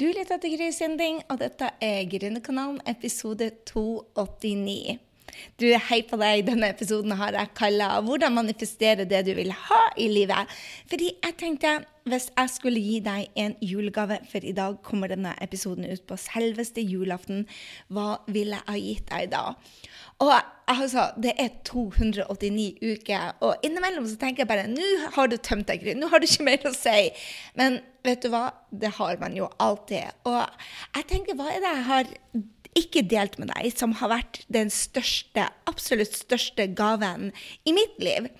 Du lytter til Gry Sinding, og dette er Gründerkanalen episode 289. Du, Hei på deg. Denne episoden har jeg kalla 'Hvordan manifestere det du vil ha i livet'. Fordi jeg tenkte hvis jeg skulle gi deg en julegave, for i dag kommer denne episoden ut på selveste julaften, hva ville jeg ha gitt deg da? Og altså, det er 289 uker, og innimellom så tenker jeg bare Nå har du tømt deg, Gry. Nå har du ikke mer å si. Men vet du hva? Det har man jo alltid. Og jeg tenker, hva er det jeg har ikke delt med deg, som har vært den største, absolutt største gaven i mitt liv?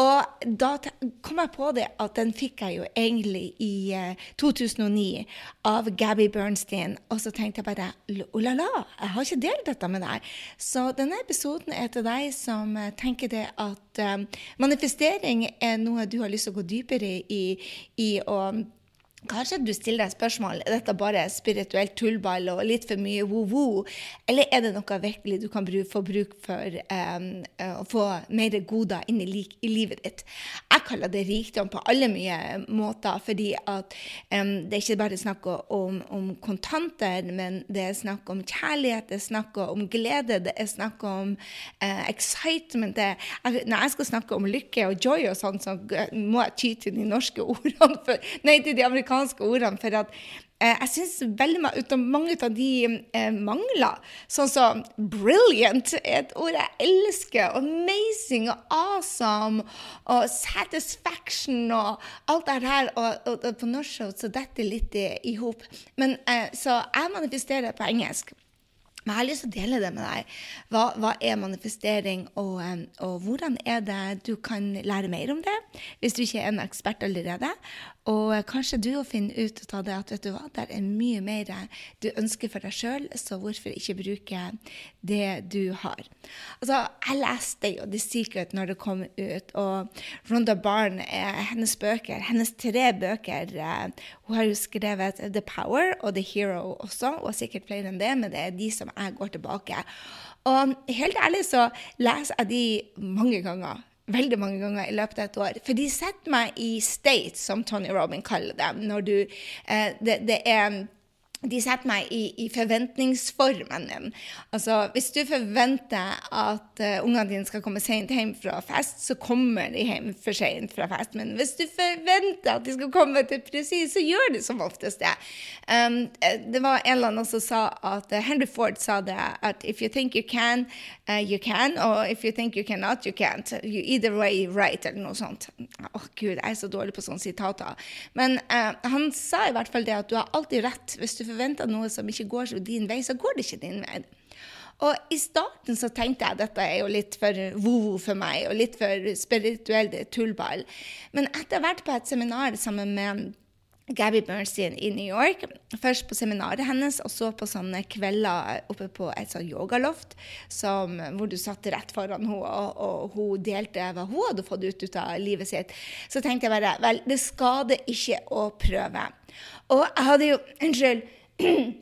Og da kom jeg på det at den fikk jeg jo egentlig i uh, 2009 av Gabby Bernstein. Og så tenkte jeg bare oh la la, jeg har ikke delt dette med deg. Så denne episoden er til deg som uh, tenker det at uh, manifestering er noe du har lyst til å gå dypere i, i å Kanskje du stiller deg spørsmål er dette bare spirituelt tullball og litt for mye woo-woo, eller er det noe virkelig du kan få bruk for um, å få mer goder inn i, i, livet ditt? Jeg kaller det rikdom på alle mye måter, fordi at um, det er ikke bare snakk om, om, kontanter, men det er snakk om kjærlighet, det er snakk om glede, det er snakk om uh, excitement. Det, jeg, når jeg skal snakke om lykke og joy og sånn, så må jeg ty til de norske ordene, for, nei, til de amerikanske amerikanske ordene. For at eh, jeg syns veldig mange av de eh, mangler. Sånn som 'brilliant' er et ord jeg elsker. 'Amazing' og 'awesome' og 'satisfaction' og alt det her. Og, og, og på norsk så detter litt i, hop. Eh, så jeg manifesterer på engelsk. Men jeg har lyst til å dele det med deg. Hva, hva er manifestering, og, og, hvordan er det du kan lære mer om det, hvis du ikke er en ekspert allerede? Og kanskje du òg finner ut av det at vet du hva, det er mye mer du ønsker for deg sjøl, så hvorfor ikke bruke det du har? Altså, Jeg leste jo The Secret når det kom ut, og Ronda Barn, hennes bøker, hennes tre bøker eh, Hun har jo skrevet The Power og The Hero også, og sikkert flere enn det, men det er de som jeg går tilbake. Og helt ærlig så leser jeg de mange ganger veldig mange ganger i løpet av et år. For de setter meg i state, som Tony Robin kaller det. Når du, eh, det, det er de setter meg i, i, forventningsformen min. Altså, hvis du forventer at uh, ungene dine skal komme sent hjem fra fest, så kommer de hjem for sent fra fest. Men hvis du forventer at de skal komme til presis, så gjør de som oftest det. Um, det var en eller annen som sa at uh, Henry Ford sa det at if you think you can, uh, you can. Og if you think you cannot, you can't. You either way right, eller noe sånt. Å, oh, gud, jeg er så dårlig på sånne sitater. Men han sa i hvert fall det at du har alltid rett. hvis du forventer noe som ikke går din vei, så går det ikke din vei. Og i starten så tenkte jeg at dette er jo litt for vo-vo for meg, og litt for spirituell tullball. Men etter hvert på et seminar sammen med Gabby Bernstein i New York. Først på seminaret hennes, og så på sånne kvelder oppe på et sånt yogaloft som, hvor du satt rett foran henne, og, og, hun delte hva hun hadde fått ut, ut av livet sitt. Så tenkte jeg bare vel, det skader ikke å prøve. Og jeg hadde jo Unnskyld. Jeg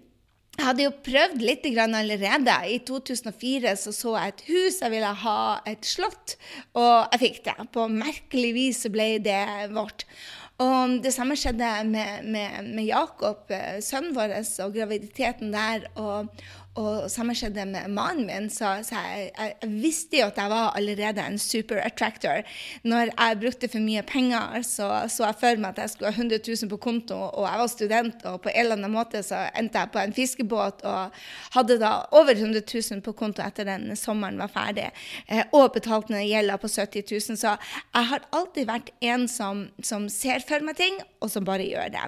hadde jo prøvd litt allerede. I 2004 så, så jeg et hus, jeg ville ha et slott, og jeg fikk det. På merkelig vis så ble det vårt. Og det samme skjedde med, med, med Jakob, eh, sønnen vår, og graviditeten der. Og, og samme skjedde med mannen min. Så, så jeg, jeg, visste jo at jeg var allerede en super attractor. Når jeg brukte for mye penger, så så jeg for meg at jeg skulle ha 100 000 på konto, og jeg var student, og på en eller annen måte så endte jeg på en fiskebåt og hadde da over 100 000 på konto etter den sommeren var ferdig, eh, og betalte ned gjelda på 70 000. Så jeg har alltid vært en som, som ser for meg ting, og som bare gjør det.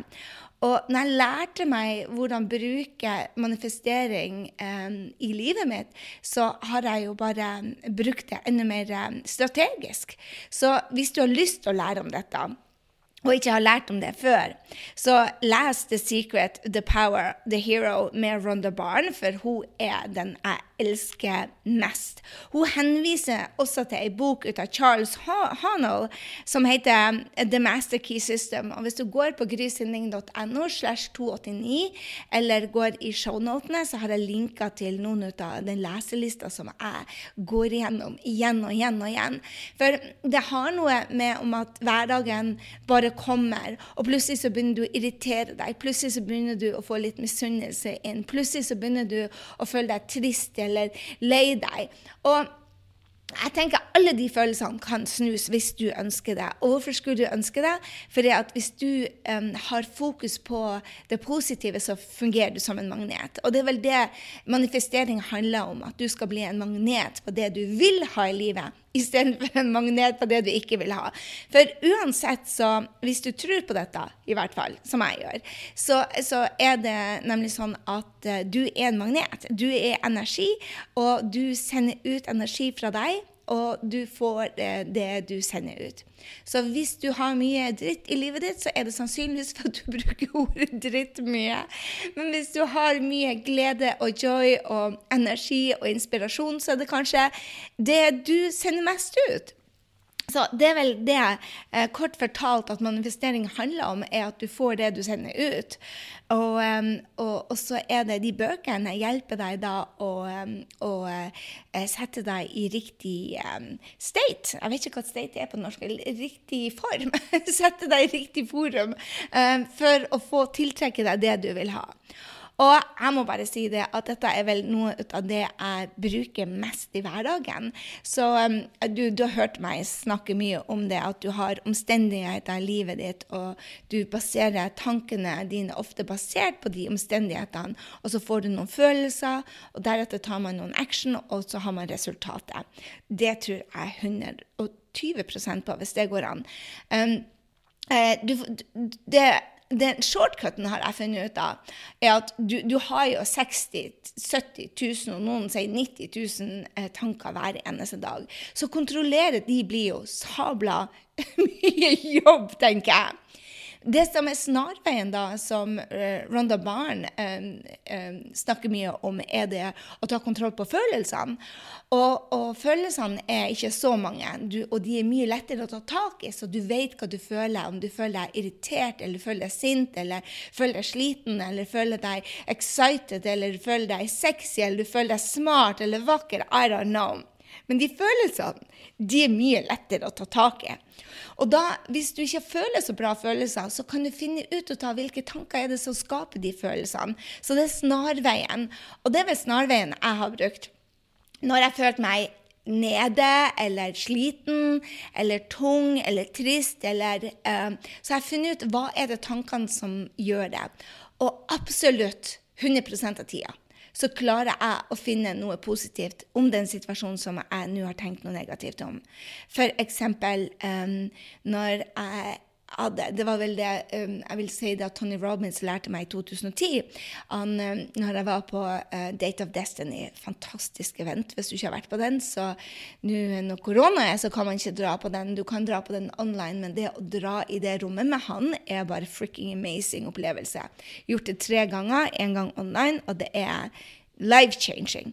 Og når jeg lærte meg hvordan bruke manifestering um, i livet mitt, så har jeg jo bare brukt det enda mer strategisk. Så hvis du har lyst til å lære om dette, og ikke har lært om det før, så les The Secret, The Power, The Hero med Ronda Barn, for hun er den jeg elsker mest. Hun henviser også til ei bok ut av Charles Hanel som heter The Master Key System. Og hvis du går på grysynding.no slash 289, eller går i shownotene, så har jeg linka til noen av den leselista som jeg går igjennom igjen og igjen og igjen. For det har noe med om at hverdagen bare kommer, og plutselig så begynner du å irritere deg. Plutselig så begynner du å få litt misunnelse inn. Plutselig så begynner du å føle deg trist eller lei deg. Og jeg tenker Alle de følelsene kan snus hvis du ønsker det. Og hvorfor skulle du ønske det? Fordi at hvis du um, har fokus på det positive, så fungerer du som en magnet. Og det er vel det manifestering handler om. At du skal bli en magnet på det du vil ha i livet, istedenfor en magnet på det du ikke vil ha. For uansett, så Hvis du tror på dette, i hvert fall, som jeg gjør, så, så er det nemlig sånn at uh, du er en magnet. Du er energi, og du sender ut energi fra deg og du får det, det, du sender ut. Så hvis du har mye dritt i livet ditt, så er det sannsynligvis for at du bruker ordet dritt mye. Men hvis du har mye glede og joy og energi og inspirasjon, så er det kanskje det du sender mest ut. Så det er vel det, eh, kort fortalt, at manifestering handler om, er at du får det du sender ut. Og, um, og, og så er det de bøkene hjelper deg da å, um, å uh, sette deg i riktig um, state. Jeg vet ikke hva state er på norsk. Riktig form. sette deg i riktig forum for å få tiltrekke deg det du vil ha. Og jeg må bare si det at dette er vel noe av det jeg bruker mest i hverdagen. Så um, du, du, har hørt meg snakke mye om det, at du har omstendigheter i livet ditt, og du baserer tankene dine ofte basert på de omstendighetene, og så får du noen følelser, og deretter tar man noen action, og så har man resultatet. Det tror jeg 120% på, hvis det går an. Um, eh, du, det den shortcuten har jeg funnet ut av, er at du, du har jo 60 70 000, og noen sier 90 000 eh, tanker hver eneste dag. Så kontrollere de blir jo sabla mye jobb, tenker jeg. Det som er snarveien, da, som uh, Rhonda Barn uh, uh, snakker mye om, er det å ta kontroll på følelsene. Og, og følelsene er ikke så mange, du, og de er mye lettere å ta tak i, så du vet hva du føler. Om du føler deg irritert, eller føler deg sint, eller føler deg sliten, eller føler deg excited, eller føler deg sexy, eller du føler deg smart eller vakker. I don't know. Men de følelsene de er mye lettere å ta tak i. Og da, hvis du ikke føler så bra følelser, så kan du finne ut av hvilke tanker er det som skaper de følelsene. Så det er snarveien. Og det er vel snarveien jeg har brukt. Når jeg følte meg nede eller sliten eller tung eller trist, eller, uh, så jeg har funnet ut hva er det tankene som gjør det. Og absolutt 100% av tida så klarer jeg å finne noe positivt om den situasjonen som jeg nå har tenkt noe negativt om. For eksempel um, når jeg hadde Det var vel det um, jeg vil si det at Tony Robins lærte meg i 2010. Han, um, når jeg var på uh, Date of Destiny, fantastisk event. Hvis du ikke har vært på den, så nå når korona er, så kan man ikke dra på den. Du kan dra på den online, men det å dra i det rommet med han er bare freaking amazing opplevelse. Gjort det tre ganger, én gang online, og det er life-changing.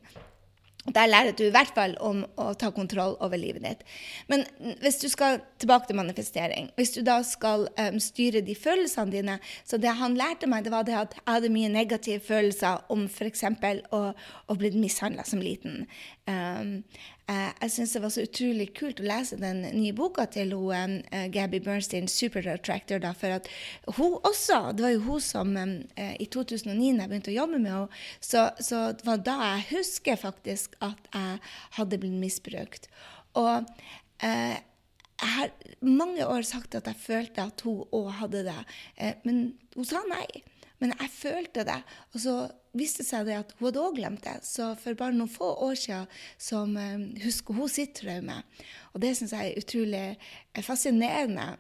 Der lærer du i hvert fall om å ta kontroll over livet ditt. Men hvis du skal tilbake til manifestering, hvis du da skal um, styre de følelsene dine Så det han lærte meg, det var det at jeg hadde mye negative følelser om f.eks. å, å bli mishandla som liten. Um, jeg syns det var så utrolig kult å lese den nye boka til hun, uh, Gabby Bernstein, 'Superattractor', Da, for at hun også Det var jo hun som um, i 2009 da jeg begynte å jobbe med henne, så, så, det var da jeg husker faktisk at jeg hadde blitt misbrukt. Og eh, jeg har mange år sagt at jeg følte at hun òg hadde det, men hun sa nei. Men jeg følte det. Og så viste seg det at hun hadde òg glemt det. Så for bare noen få år siden som um, husker hun sitt traume. Og det syns jeg er utrolig eh, fascinerende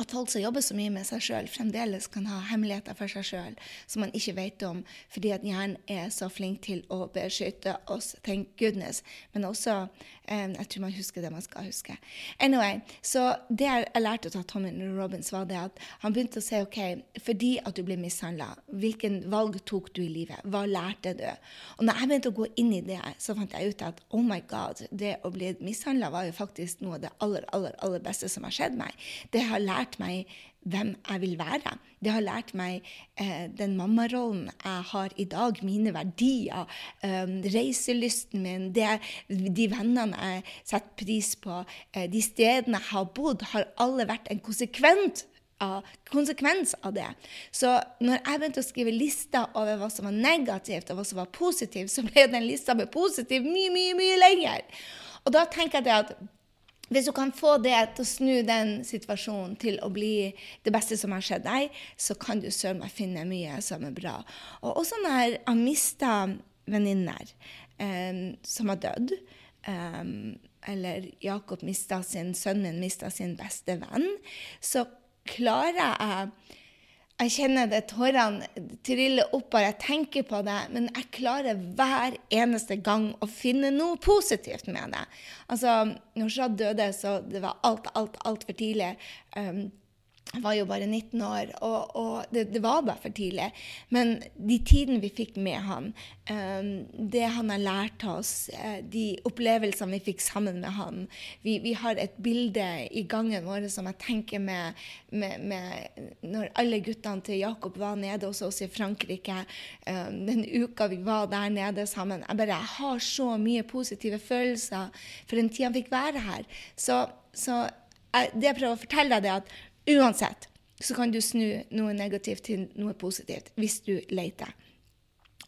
at folk som jobber så mye med seg sjøl, fremdeles kan ha hemmeligheter for seg sjøl som man ikke vet om, fordi at hjernen er så flink til å beskytte oss. Thank goodness. Men også um, Jeg tror man husker det man skal huske. Anyway, Så det jeg lærte av Tommy Robins, var det at han begynte å si OK, fordi at du ble mishandla, hvilken valg tok du i livet? Hva lærte du? Og når jeg begynte å gå inn i det, så fant jeg ut at oh my god, det å bli mishandla var jo faktisk noe av det aller, aller, aller beste som har skjedd meg. Det har lært lært meg hvem jeg vil være. Det har lært meg eh, den mammarollen jeg har i dag, mine verdier, eh, reiselysten min, det, de vennene jeg setter pris på, eh, de stedene jeg har bodd, har alle vært en konsekvent av konsekvens av det. Så når jeg begynte å skrive lister over hva som var negativt, og hva som var positivt, så ble den lista med positivt mye, mye, mye lenger. Og da tenker jeg at hvis du kan få det til å snu den situasjonen til å bli det beste som har skjedd deg, så kan du søren meg finne mye som er bra. Og også når jeg har mista venninner um, som har dødd, um, eller Jakob mista sin sønnen mista sin beste venn, så klarer jeg jeg kjenner det tårene triller opp bare jeg tenker på det, men jeg klarer hver eneste gang å finne noe positivt med det. Altså, når Shad døde, så det var alt, alt, altfor tidlig. Um, var jo bare 19 år, og, og det, det, var bare for tidlig. Men de tidene vi fikk med han, um, det han har lært oss, uh, de opplevelsene vi fikk sammen med han Vi, vi har et bilde i gangen vår som jeg tenker med, med, med, Når alle guttene til Jakob var nede hos oss i Frankrike, um, den uka vi var der nede sammen Jeg bare jeg har så mye positive følelser for den tida han fikk være her. Så, så jeg, det jeg prøver å fortelle deg, er at Uansett så kan du snu noe negativt til noe positivt hvis du leter.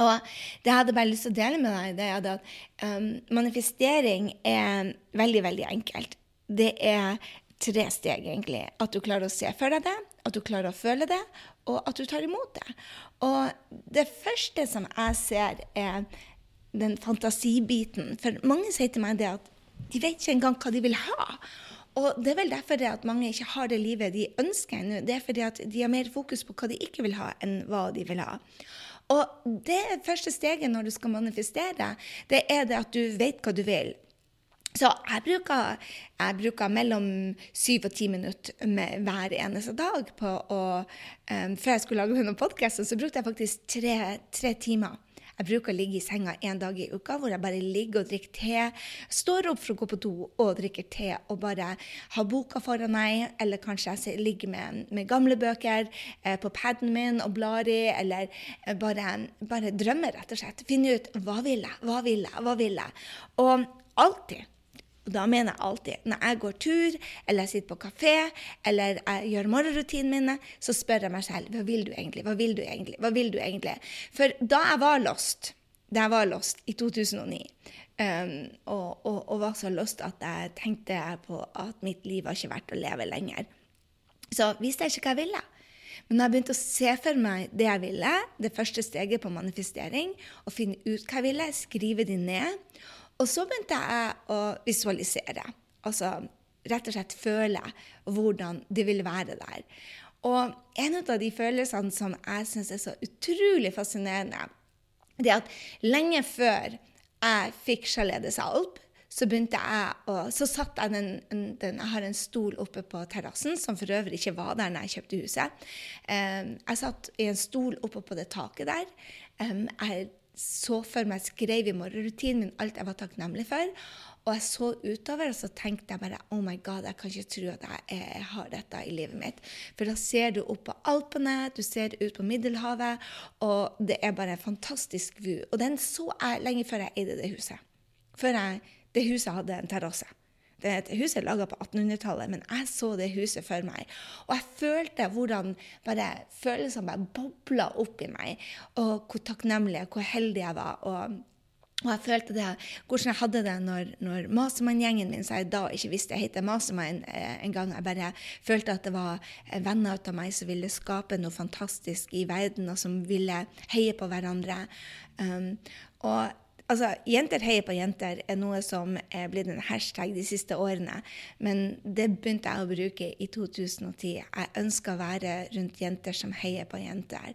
Og det jeg hadde bare lyst til å dele med deg, det er at um, manifestering er veldig, veldig enkelt. Det er tre steg, egentlig. At du klarer å se for deg det, at du klarer å føle det, og at du tar imot det. Og det første som jeg ser, er den fantasibiten. For mange sier til meg det at de vet ikke engang hva de vil ha. Og det er vel derfor det at mange ikke har det livet de ønsker ennå. Det er fordi at de har mer fokus på hva de ikke vil ha, enn hva de vil ha. Og det første steget når du skal manifestere, det er det at du vet hva du vil. Så jeg bruker, jeg bruker mellom syv og ti minutter hver eneste dag på å um, Før jeg skulle lage denne podkasten, så brukte jeg faktisk tre, tre timer jeg bruker å ligge i senga en dag i uka hvor jeg bare ligger og drikker te. Står opp for å gå på do og drikker te og bare har boka foran meg. Eller kanskje jeg ligger med, med gamle bøker eh, på paden min og blar i. Eller eh, bare, bare drømmer, rett og slett. Finne ut hva vil jeg, hva vil jeg, hva vil jeg? Og alltid og da mener jeg alltid når jeg går tur, eller jeg sitter på kafé, eller jeg gjør morgenrutinene mine, så spør jeg meg selv hva vil du egentlig, hva vil du egentlig, hva vil du egentlig? For da jeg var lost, da jeg var lost i 2009, um, og, og, og, var så lost at jeg tenkte på at mitt liv var ikke verdt å leve lenger, så visste jeg ikke hva jeg ville. Men da jeg begynte å se for meg det jeg ville, det første steget på manifestering, å finne ut hva jeg ville, skrive det ned og så begynte jeg å visualisere. Altså rett og slett føle hvordan det vil være der. Og en av de følelsene som jeg syns er så utrolig fascinerende, det er at lenge før jeg fikk Chalet Salp, så begynte jeg å Så satt jeg den, den, Jeg har en stol oppe på terrassen, som for øvrig ikke var der når jeg kjøpte huset. Jeg satt i en stol oppe på det taket der. Jeg så for meg, skrev i morgenrutinen min alt jeg var takknemlig for. Og jeg så utover, og så tenkte jeg bare oh my god, jeg kan ikke tro at jeg, jeg har dette i livet mitt. For da ser du opp på Alpene, du ser ut på Middelhavet, og det er bare en fantastisk view. Og den så jeg lenge før jeg eide det huset. Før jeg, det huset hadde en terrasse. Huset er laga på 1800-tallet, men jeg så det huset for meg. Og jeg følte hvordan bare følelsene bare bobla opp i meg. Og hvor takknemlig og hvor heldig jeg var. og og jeg følte det, hvordan jeg hadde det når, når Masemann-gjengen min, som jeg da ikke visste jeg het Masemann eh, en gang, jeg bare følte at det var venner av meg som ville skape noe fantastisk i verden, og som ville heie på hverandre. Um, og Altså, Jenter heier på jenter er noe som er blitt en hashtag de siste årene. Men det begynte jeg å bruke i 2010. Jeg ønska å være rundt jenter som heier på jenter.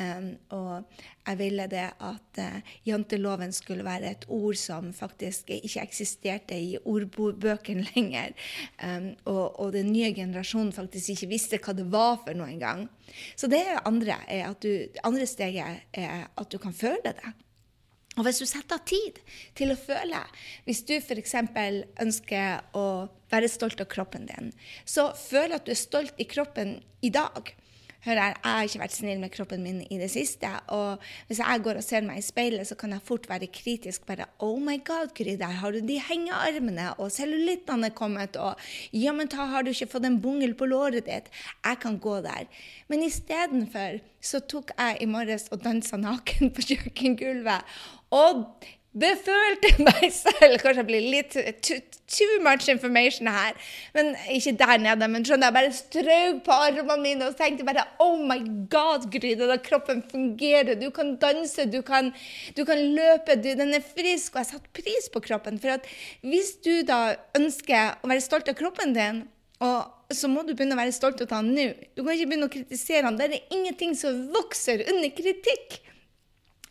Um, og jeg ville det at uh, janteloven skulle være et ord som faktisk ikke eksisterte i ordbøkene lenger. Um, og, og, den nye generasjonen faktisk ikke visste hva det var for noe engang. Så det andre, er at du, andre steget er at du kan føle det. Og hvis du setter av tid til å føle Hvis du f.eks. ønsker å være stolt av kroppen din, så føl at du er stolt i kroppen i dag. Hør her, jeg har ikke vært snill med kroppen min i det siste. Og hvis jeg går og ser meg i speilet, så kan jeg fort være kritisk. Bare Oh my God, Gry, der har du de hengearmene, og cellulittene er kommet, og ja, men da har du ikke fått en bungel på låret ditt. Jeg kan gå der. Men istedenfor så tok jeg i morges og dansa naken på kjøkkengulvet. Og befølte meg selv. Kanskje det blir litt too, too, much information her. Men ikke der nede. Men skjønner jeg bare strøk på armene mine og tenkte bare Oh my God, Gry, da kroppen fungerer. Du kan danse, du kan, du kan løpe, du, den er frisk. Og jeg satte pris på kroppen. For at hvis du da ønsker å være stolt av kroppen din, og så må du begynne å være stolt av den nå. Du kan ikke begynne å kritisere den. Det er ingenting som vokser under kritikk.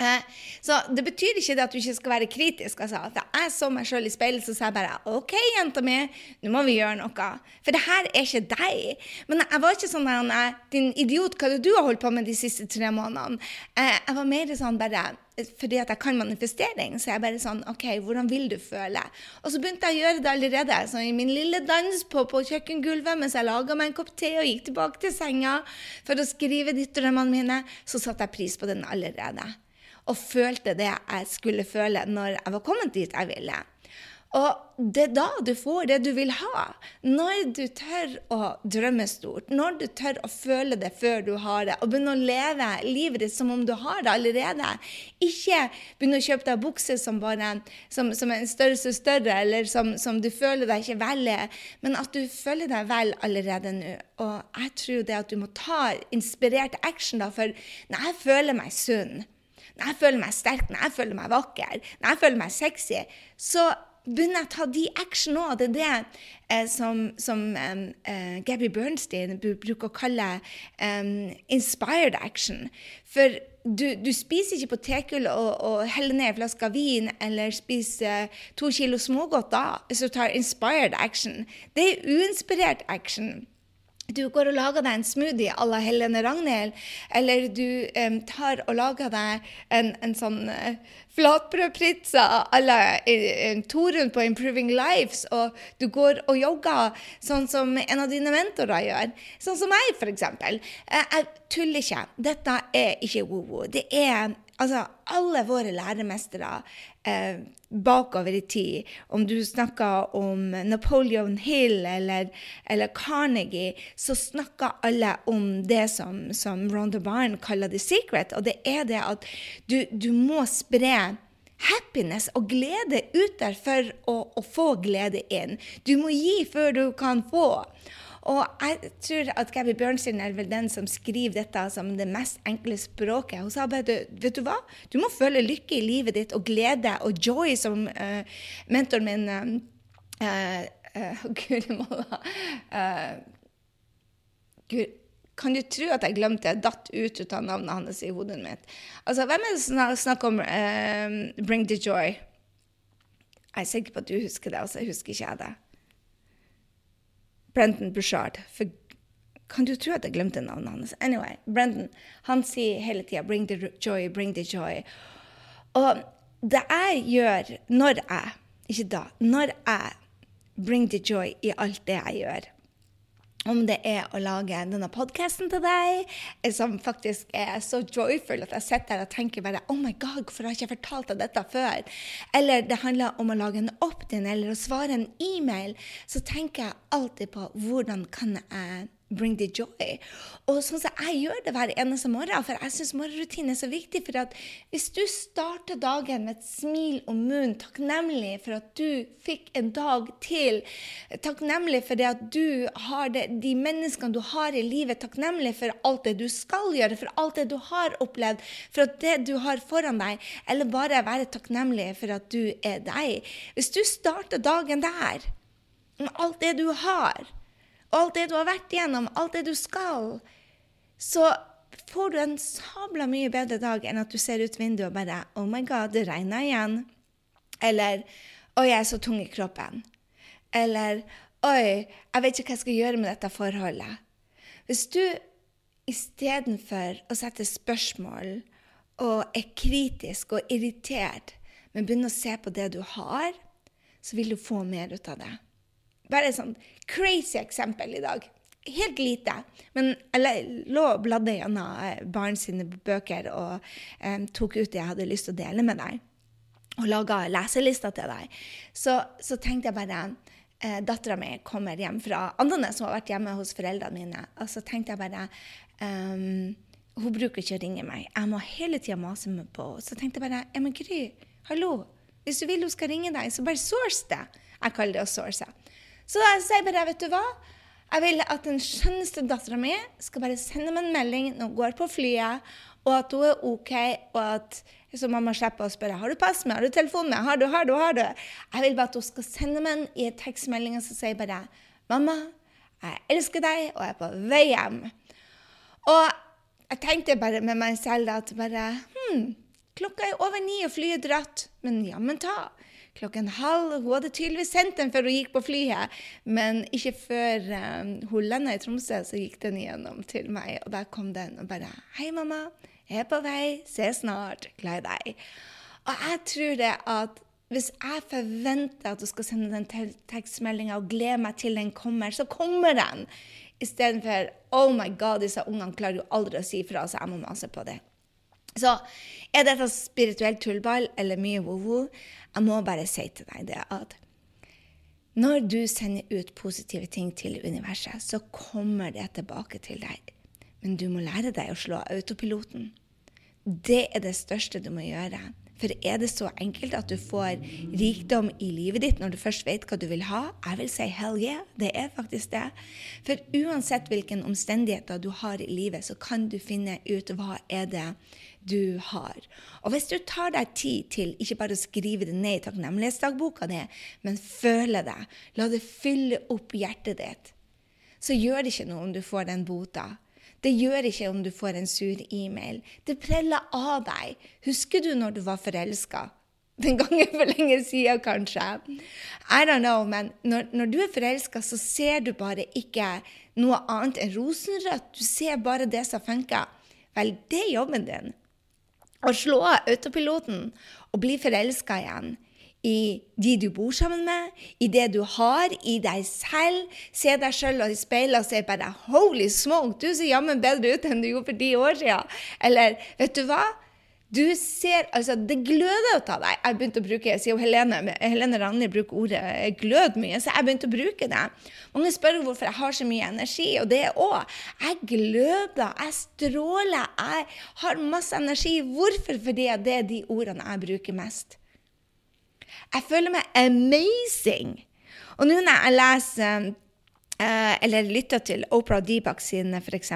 Eh, så det betyr ikke det at du ikke skal være kritisk. Altså. For jeg så meg sjøl i speilet så sa jeg bare OK, jenta mi, nå må vi gjøre noe. For det her er ikke deg. Men jeg var ikke sånn der Din idiot, hva er det du har holdt på med de siste tre månedene? Eh, jeg var mer sånn bare fordi at jeg kan manifestering, så jeg bare sånn OK, hvordan vil du føle? Og så begynte jeg å gjøre det allerede. Så i min lille dans på, på kjøkkengulvet mens jeg laga meg en kopp te og gikk tilbake til senga for å skrive de drømmene mine, så satte jeg pris på den allerede og følte det jeg skulle føle når jeg var kommet dit jeg ville. Og det er da du får det du vil ha. Når du tør å drømme stort, når du tør å føle det før du har det, og begynne å leve livet ditt som om du har det allerede. Ikke begynne å kjøpe deg bukser som, bare, som, som er en størrelse større, eller som, som, du føler deg ikke vel i, men at du føler deg vel allerede nå. Og jeg tror det at du må ta inspirert action, da, for når jeg føler meg sunn når jeg føler meg sterk, når jeg føler meg vakker, når jeg føler meg sexy, så begynner jeg å ta de action òg. Det er det eh, som, som um, uh, Gabby Bernstein bruker å kalle um, inspired action. For du, du spiser ikke potetgull og, og heller ned en flaske vin eller spiser to kilo smågodt da, så tar inspired action. Det er uinspirert action du går og lager deg en smoothie à la Helene Ragnhild, eller du um, tar og lager deg en, en sånn uh, flatbrødpizza à la uh, Torunn på Improving Lives, og du går og jogger sånn som en av dine mentorer gjør. Sånn som meg, f.eks. Uh, jeg tuller ikke. Dette er ikke woo-woo. Det er Altså, alle våre læremestere eh, bakover i tid, om du snakker om Napoleon Hill eller, eller Carnegie, så snakker alle om det som, som Ronda Byrne kaller the secret, og det er det at du, du må spre happiness og glede ut der for å, å få glede inn. Du må gi før du kan få. Og jeg tror at Gabby Bjørnstein er vel den som skriver dette som det mest enkle språket. Hun sa bare vet du hva, du må føle lykke i livet ditt og glede og joy, som uh, mentoren min uh, uh, Guri malla kan du tro at jeg glemte jeg datt ut av navnet hans i hodet mitt? Altså, Hvem er det som snakker om uh, 'bring the joy'? Jeg er sikker på at du husker det, altså jeg husker ikke jeg det. Brendan Bushard. For kan du tro at jeg glemte navnet hans? Anyway, Brendan han sier hele tida 'bring the joy, bring the joy'. Og det jeg gjør når jeg Ikke da. Når jeg bring the joy i alt det jeg gjør, om det er å lage denne podkasten til deg, som faktisk er så joyful at jeg sitter her og tenker bare Oh my God, hvorfor har jeg ikke fortalt deg dette før? Eller det handler om å lage en opt-in eller å svare en e-mail, så tenker jeg alltid på hvordan kan jeg bring the joy. Og sånn som jeg gjør det hver eneste morgen, for jeg syns morgenrutinen er så viktig. For at hvis du starter dagen med et smil om munnen, takknemlig for at du fikk en dag til, takknemlig for det at du har det, de menneskene du har i livet, takknemlig for alt det du skal gjøre, for alt det du har opplevd, for at det du har foran deg, eller bare være takknemlig for at du er deg. Hvis du starter dagen der, med alt det du har, alt det du har vært igjennom, alt det du skal, så får du en sabla mye bedre dag enn at du ser ut vinduet og bare Oh my God, det regner igjen. Eller Oi, jeg er så tung i kroppen. Eller Oi, jeg vet ikke hva jeg skal gjøre med dette forholdet. Hvis du istedenfor å sette spørsmål og er kritisk og irritert, men begynner å se på det du har, så vil du få mer ut av det. Bare et sånn crazy eksempel i dag. helt lite. Men jeg lå og bladde gjennom eh, barn sine bøker og um, tok ut det jeg hadde lyst til å dele med deg. Og laga leselister til deg. Så, så tenkte jeg bare eh, Dattera mi kommer hjem fra Andenes, som har vært hjemme hos foreldrene mine. Og så tenkte jeg bare um, Hun bruker ikke å ringe meg. Jeg må hele tida mase meg på Så tenkte jeg bare Ja, men Gry, hallo. Hvis du vil hun skal ringe deg, så bare source det. Jeg kaller det å source. Så jeg sier bare, vet du hva? Jeg vil at den skjønneste dattera mi skal bare sende meg en melding når hun går på flyet, og at hun er OK, og at så mamma slipper å spørre har du pass med, har du telefon med, har du, har du, har du? Jeg vil bare at hun skal sende meg en i en tekstmelding som sier bare mamma, jeg elsker deg, og jeg er på vei hjem. Og jeg tenkte bare med meg selv at bare hm, klokka er over ni, og flyet dratt. Men jammen ta klokken halv. Hun hadde tydeligvis sendt den før hun gikk på flyet, men ikke før um, hun landa i Tromsø, så gikk den igjennom til meg. Og da kom den og bare 'Hei, mamma. Jeg er på vei. Se snart. Glad i deg.' Og jeg tror det at hvis jeg forventer at du skal sende den tekstmeldinga og gleder meg til den kommer, så kommer den. Istedenfor 'Oh my God, disse ungene klarer jo aldri å si fra, så jeg må mase på det'. Så er dette spirituelt tullball eller mye wo-wo? Jeg må bare si til deg det at når du sender ut positive ting til universet, så kommer det tilbake til deg. Men du må lære deg å slå autopiloten. Det er det største du må gjøre. For er det så enkelt at du får rikdom i livet ditt når du først vet hva du vil ha? Jeg vil si hell yeah. Det er faktisk det. For uansett hvilke omstendigheter du har i livet, så kan du finne ut hva er det du har. Og hvis du tar deg tid til ikke bare å skrive det ned i takknemlighetsdagboka di, men føle det, la det fylle opp hjertet ditt, så gjør det ikke noe om du får den bota. Det gjør ikke om du får en sur e-mail. Det preller av deg. Husker du når du var forelska? Den gangen for lenge siden, kanskje. I don't know, men når, når du er forelska, så ser du bare ikke noe annet enn rosenrødt. Du ser bare det som funker. Vel, det er jobben din å slå av autopiloten og bli forelska igjen i de du bor sammen med, i det du har, i deg selv. Se deg sjøl i speilet og se bare 'Holy smoke, du ser jammen bedre ut enn du gjorde for ti år siden'. Eller 'Vet du hva? Du ser, altså, Det gløder ut av deg. Jeg begynte å bruke, sier Helene, Helene Ragnhild bruker ordet eh, 'glød' mye, så jeg begynte å bruke det. Mange spør hvorfor jeg har så mye energi, og det er òg. Jeg gløder, jeg stråler, jeg har masse energi. Hvorfor? Fordi det er de ordene jeg bruker mest. Jeg føler meg amazing. Og nå når jeg leser eh, eller lytter til Oprah Deepak sine, f.eks.,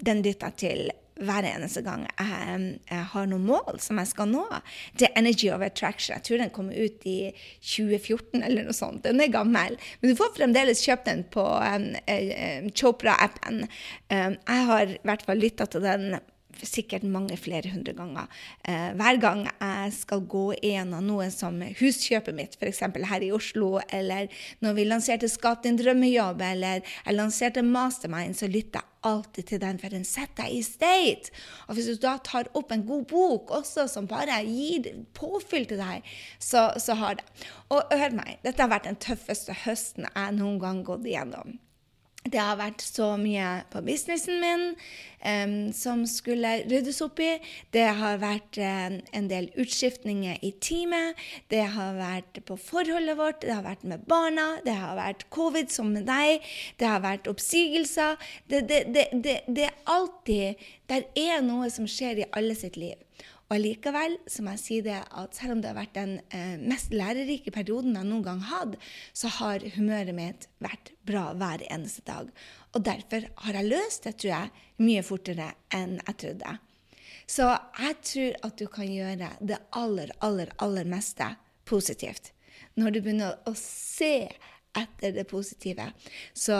den lytter til hver eneste gang jeg, jeg, har noen mål som jeg skal nå. Det er Energy of Attraction. Jeg tror den kom ut i 2014 eller noe sånt. Den er gammel. Men du får fremdeles kjøpt den på um, Chopra-appen. Um, jeg har i hvert fall lytta til den sikkert mange flere hundre ganger. Eh, hver gang jeg skal gå gjennom noe som huskjøpet mitt, f.eks. her i Oslo, eller når vi lanserte Skap din drømmejobb, eller jeg lanserte Mastermind, så lytter jeg alltid til den, for den setter deg i state. Og hvis du da tar opp en god bok også, som bare gir påfyll til deg, så, så har det. Og hør meg, dette har vært den tøffeste høsten jeg noen gang gått igjennom. Det har vært så mye på businessen min um, som skulle ryddes opp i. Det har vært um, en del utskiftninger i teamet. Det har vært på forholdet vårt, det har vært med barna, det har vært covid som med deg, det har vært oppsigelser. Det, det, det, det er alltid Det er noe som skjer i alle sitt liv. Og likevel så må jeg si det at selv om det har vært den eh, mest lærerike perioden jeg noen gang hadde, så har humøret mitt vært bra hver eneste dag. Og derfor har jeg løst det, tror jeg, mye fortere enn jeg trodde. Så jeg tror at du kan gjøre det aller, aller, aller meste positivt. Når du begynner å se etter det positive. Så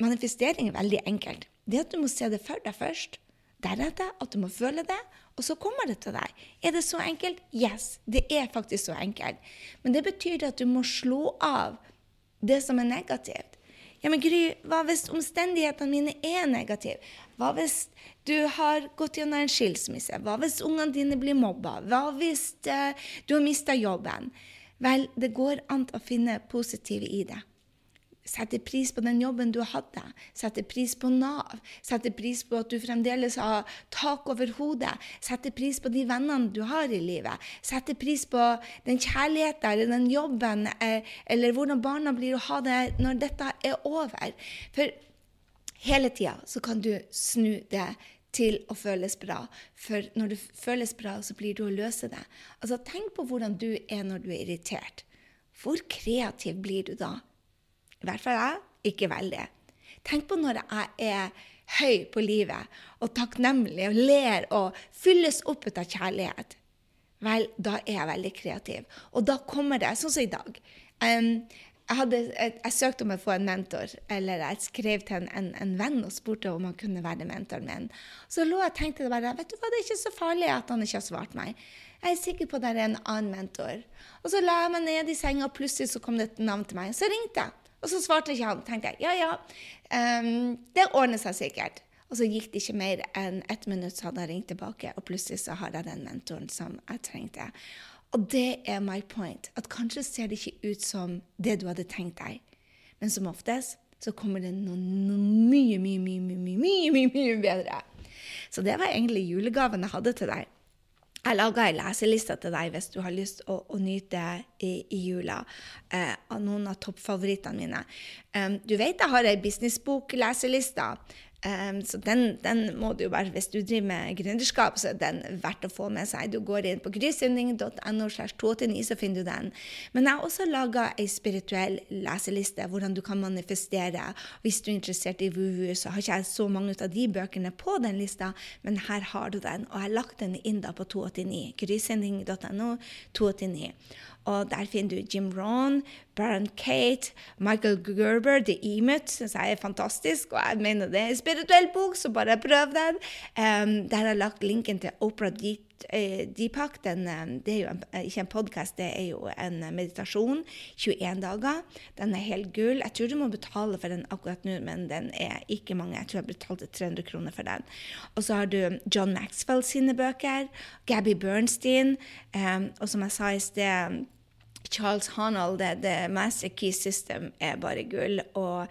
manifestering er veldig enkelt. Det at du må se det for deg først, deretter at du må føle det, og så kommer det til deg. Er det så enkelt? Yes, det er faktisk så enkelt. Men det betyr at du må slå av det som er negativt. Ja, men Gry, hva hvis omstendighetene mine er negative? Hva hvis du har gått gjennom en skilsmisse? Hva hvis ungene dine blir mobba? Hva hvis uh, du har mista jobben? Vel, det går an å finne positive i det. Sette pris på den jobben du hadde. Sette pris på Nav. Sette pris på at du fremdeles har tak over hodet. Sette pris på de vennene du har i livet. Sette pris på den kjærligheten eller den jobben eh, eller hvordan barna blir å ha det når dette er over. For hele tida så kan du snu det til å føles bra. For når du føles bra, så blir du å løse det. Altså, Tenk på hvordan du er når du er irritert. Hvor kreativ blir du da? I hvert fall jeg. Ikke veldig. Tenk på når jeg er høy på livet og takknemlig og ler og fylles opp ut av kjærlighet. Vel, da er jeg veldig kreativ. Og da kommer det, sånn som i dag. Um, jeg, hadde, jeg, jeg, søkte om å få en mentor, eller jeg skrev til en, en, en, venn og spurte om han kunne være mentoren min. Så lå jeg og tenkte bare vet du hva, det er ikke så farlig at han ikke har svart meg. Jeg er sikker på at det er en annen mentor. Og så la jeg meg ned i senga, og plutselig så kom det et navn til meg. Så ringte jeg. Og så svarte ikke han. tenkte jeg, ja, ja, um, det ordner seg sikkert. Og så gikk det ikke mer enn ett minutt, så hadde jeg ringt tilbake, og plutselig så har jeg den mentoren som jeg trengte. Og det er my point. At kanskje ser det ikke ut som det du hadde tenkt deg, men som oftest så kommer det noe, mye, mye, mye, mye, mye, mye, mye bedre. Så det var egentlig julegaven jeg hadde til deg. Jeg laga ei leseliste til deg hvis du har lyst å, å nyte i, i jula eh, av noen av toppfavorittene mine. Um, du vet jeg har ei businessbok-leseliste Um, så den, den, må du jo bare, Hvis du driver med gründerskap, så er den verdt å få med seg. Du går inn på grysynding.no, så finner du den. Men jeg har også laga ei spirituell leseliste, hvordan du kan manifestere. Hvis du er interessert i VUVU, så har ikke jeg så mange av de bøkene på den lista, men her har du den. Og jeg har lagt den inn da på 289. grysynding.no 289. Og der finner du Jim Rohn, Baron Kate, Michael Gerber, The Emut, syns jeg er fantastisk. Og jeg mener det er en spirituell bok, så bare prøv den. Um, der har jeg lagt linken til Opera eh, Deepak. Den, det er jo en, eh, ikke en podkast, det er jo en meditasjon. 21 dager. Den er helt gull. Jeg tror du må betale for den akkurat nå, men den er ikke mange. Jeg tror jeg betalte 300 kroner for den. Og så har du John Maxwell sine bøker, Gabby Bernstein, um, og som jeg sa i sted Charles Honnold, det, det Master Key System, er bare gull. Og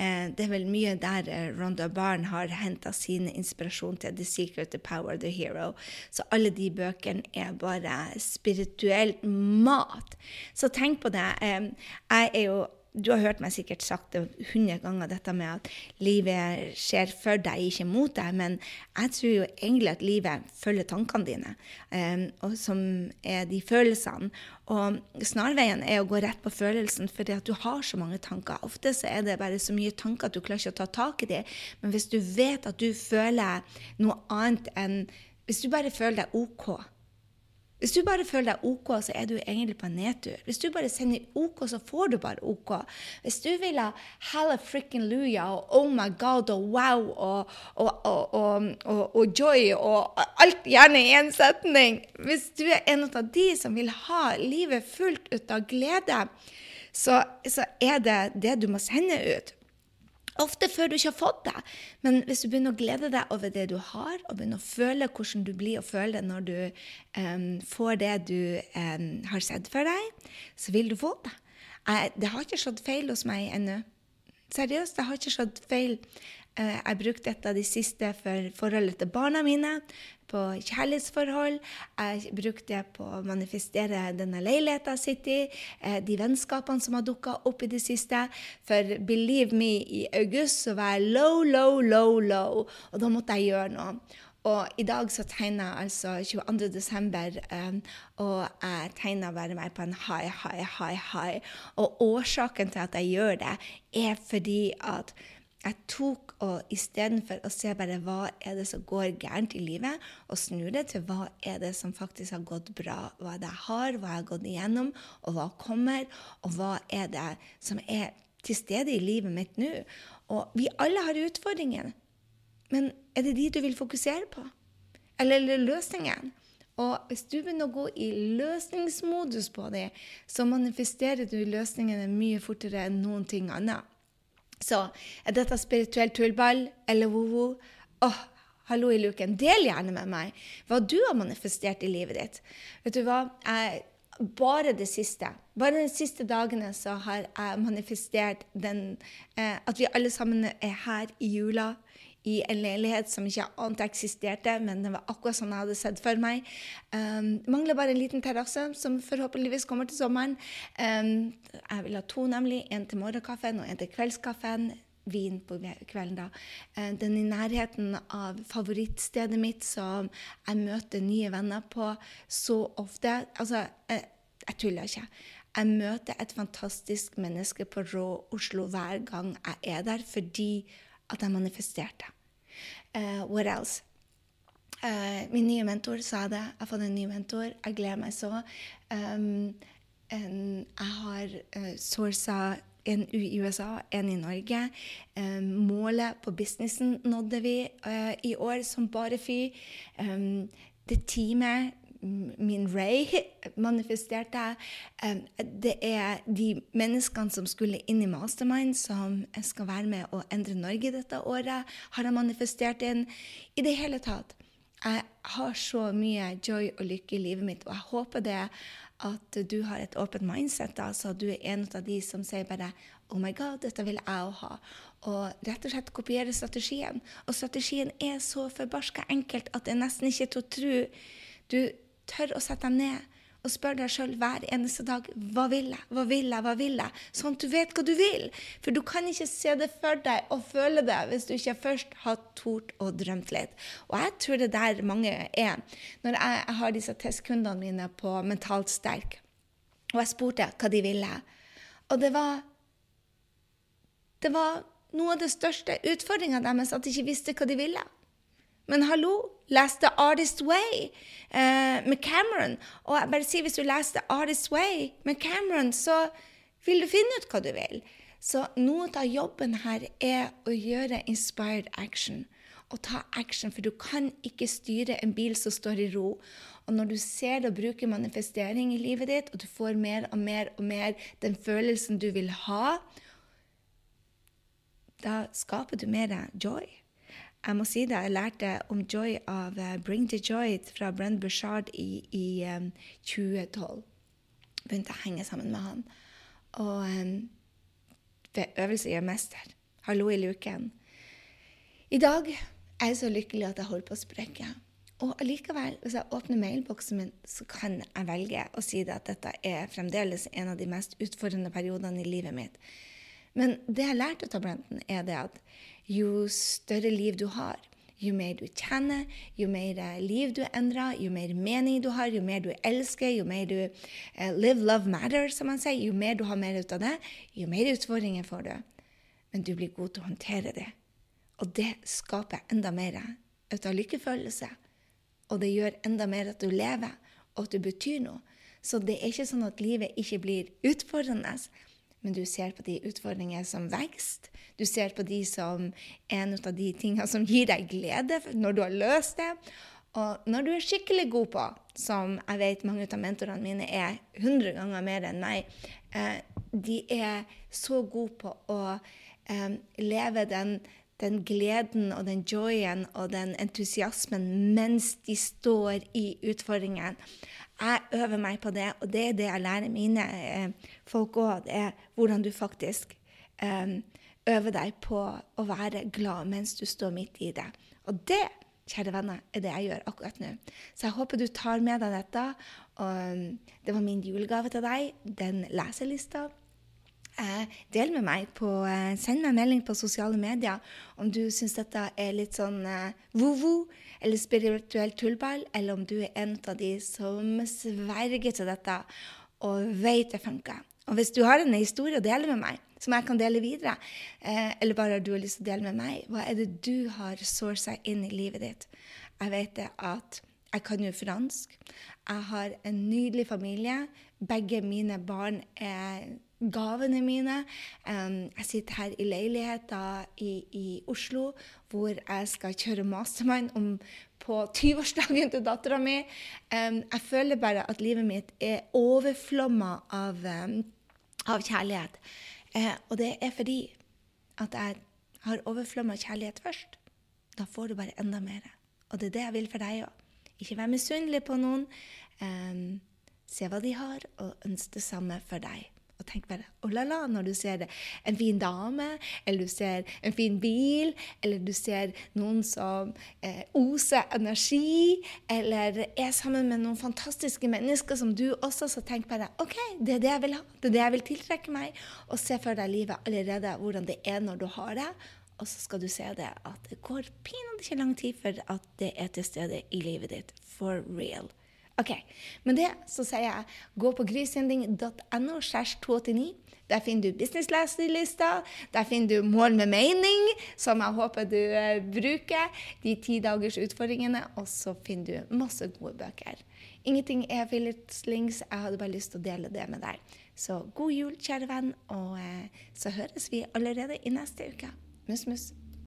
eh, det er vel mye der eh, Ronda Barn har henta sin inspirasjon til The Secret, The Power, The Hero. Så alle de bøkene er bare spirituelt mat. Så tenk på det. Eh, jeg er jo du har hørt meg sikkert sagt det hundre ganger, dette med at livet skjer for deg, ikke mot deg. Men jeg tror jo egentlig at livet følger tankene dine, um, og som er de følelsene. Og snarveien er å gå rett på følelsen, fordi at du har så mange tanker. Ofte så er det bare så mye tanker at du klarer ikke å ta tak i dem. Men hvis du vet at du føler noe annet enn Hvis du bare føler deg OK, hvis du bare føler deg OK, så er du egentlig på en nedtur. Hvis du bare sender OK, så får du bare OK. Hvis du vil ha halla frikken luja og oh my god og wow og, og, og, og, joy og alt gjerne i én setning Hvis du er en av de som vil ha livet fullt ut av glede, så, så er det det du må sende ut. Ofte før du ikke har fått det. Men hvis du begynner å glede deg over det du har, og begynner å føle hvordan du blir å føle det når du um, får det du um, har sett for deg, så vil du få det. Jeg, det har ikke slått feil hos meg ennå. Seriøst, det har ikke slått feil. Uh, jeg brukte et av de siste for forholdet til barna mine på kjærlighetsforhold. Jeg brukte det på å manifestere denne leiligheten jeg sitter i, eh, de vennskapene som har dukka opp i det siste. For believe me, i august så var jeg low, low, low, low, og da måtte jeg gjøre noe. Og i dag så tegner jeg altså 22. desember, um, og jeg tegner bare meg på en high, high, high, high. Og årsaken til at jeg gjør det, er fordi at jeg tok og istedenfor å se bare hva er det som går gærent i livet, og snu det til hva er det som faktisk har gått bra. Hva er det jeg har, hva jeg har gått igjennom, og hva kommer, og hva er det som er til stede i livet mitt nå. Og vi alle har utfordringer, men er det de du vil fokusere på? Eller, eller løsningen? Og hvis du begynner å gå i løsningsmodus på det, så manifesterer du løsningene mye fortere enn noen ting annet. Så er dette spirituell tullball eller wo-wo? Åh, hallo i luken. Del gjerne med meg hva du har manifestert i livet ditt. Vet du hva? Jeg bare det siste. Bare de siste dagene så har jeg manifestert den, eh, at vi alle sammen er her i jula i en leilighet som ikke ante eksisterte, men det var akkurat sånn jeg hadde sett for meg. Um, mangler bare en liten terrasse, som forhåpentligvis kommer til sommeren. Um, jeg vil ha to, nemlig. En til morgenkaffen og en til kveldskaffen. Vin på kvelden, da. Den den i nærheten av favorittstedet mitt, som jeg møter nye venner på så ofte. Altså, jeg, jeg tuller ikke. Jeg møter et fantastisk menneske på Rå Oslo hver gang jeg er der, fordi at jeg manifesterte. Uh, what else? Uh, min nye mentor sa det. Jeg har fått en ny mentor. Jeg gleder meg så. Um, en, jeg har uh, sourca en i USA, en i Norge. Um, målet på businessen nådde vi i år som bare fy. Um, det teamet min Ray manifesterte. Det er de menneskene som skulle inn i Mastermind, som skal være med å endre Norge dette året, har jeg manifestert inn. I det hele tatt. Jeg har så mye joy og lykke i livet mitt, og jeg håper det at du har et åpent mindset, da, så du er en av de som sier bare Oh my God, dette vil jeg òg ha. Og rett og slett kopiere strategien. Og strategien er så forbarska enkelt at det er nesten ikke til å tro. Du tør å sette deg ned og spør deg sjøl hver eneste dag hva vil jeg, hva vil jeg, hva vil jeg? Sånn at du vet hva du vil. For du kan ikke se det for deg og føle det hvis du ikke først har tort og drømt litt. Og jeg tror det der mange er. Når jeg, har disse testkundene mine på Mentalt sterk, og jeg spurte hva de ville, og det var Det var noe av det største utfordringa deres at de ikke visste hva de ville. Men hallo, les The Artist Way uh, med Cameron. Og jeg bare sier hvis du leser The Artist Way med Cameron, så vil du finne ut hva du vil. Så noe av jobben her er å gjøre inspired action. Og ta action, for du kan ikke styre en bil som står i ro. Og når du ser det og bruker manifestering i livet ditt, og du får mer og mer og mer den følelsen du vil ha, da skaper du mer joy. Jeg må si det, jeg lærte om joy av uh, Bring the Joy fra Brent Bushard i, i um, 2012. Begynte å henge sammen med han. Og um, ved øvelse gjør mester. Hallo i luken. I dag er jeg så lykkelig at jeg holder på å sprekke. Og allikevel, hvis jeg åpner mailboksen min, så kan jeg velge å si det at dette er fremdeles en av de mest utfordrende periodene i livet mitt. Men det jeg lærte av Brenton, er det at jo større liv du har, jo mer du kjenner, jo mer eh, liv du endrer, jo mer mening du har, jo mer du elsker, jo mer du uh, live, love, matter, som man sier, jo mer du har mer ut av det, jo mer utfordringer får du. Men du blir god til å håndtere det. Og det skaper enda mer ut av lykkefølelse. Og det gjør enda mer at du lever, og at du betyr noe. Så det er ikke sånn at livet ikke blir utfordrende men du ser på de utfordringene som vekst. Du ser på de som en av de tingene som gir deg glede når du har løst det. Og når du er skikkelig god på, som jeg vet mange av mentorene mine er 100 ganger mer enn meg, eh, de er så gode på å eh, leve den, den gleden og den joyen og den entusiasmen mens de står i utfordringen. Jeg øver meg på det, og det er det jeg lærer mine eh, folk òg. Det er hvordan du faktisk eh, øver deg på å være glad mens du står midt i det. Og det, kjære venner, er det jeg gjør akkurat nå. Så jeg håper du tar med deg dette. Og det var min julegave til deg, den leselista. Eh, del med meg på eh, Send meg en melding på sosiale medier om du syns dette er litt sånn eh, vo-vo eller spirituell tullball, eller om du er en av de som sverger til dette og vet det funker. Og hvis du har en historie å dele med meg, som jeg kan dele videre, eh, eller bare du har lyst til å dele med meg, hva er det du har sourca inn i livet ditt? Jeg vet det at jeg kan jo fransk. Jeg har en nydelig familie. Begge mine barn er gavene mine. Jeg sitter her i leiligheten i, i, Oslo hvor jeg skal kjøre mastermind om, på 20-årsdagen til dattera mi. Jeg føler bare at livet mitt er overflomma av, av kjærlighet. Uh, og det er fordi at jeg har overflomma kjærlighet først. Da får du bare enda mer. Og det er det jeg vil for deg òg. Ikke vær misunnelig på noen. Eh, Se hva de har, og ønsk det samme for deg. Tenk bare oh la la når du ser en fin dame, eller du ser en fin bil, eller du ser noen som eh, oser energi, eller er sammen med noen fantastiske mennesker som du også, så tenk bare OK, det er det jeg vil ha. Det er det jeg vil tiltrekke meg. Og se for deg livet allerede, hvordan det er når du har det. Og så skal du se det at det går pinadø ikke lang tid før at det er til stede i livet ditt. For real. Ok, Med det så sier jeg gå på grisending.no-289, Der finner du businessleselyster. Der finner du Mål med mening, som jeg håper du uh, bruker. De ti dagers utfordringene. Og så finner du masse gode bøker. Ingenting er filletslinks. Jeg hadde bare lyst til å dele det med deg. Så god jul, kjære venn, og uh, så høres vi allerede i neste uke. Mus, mus.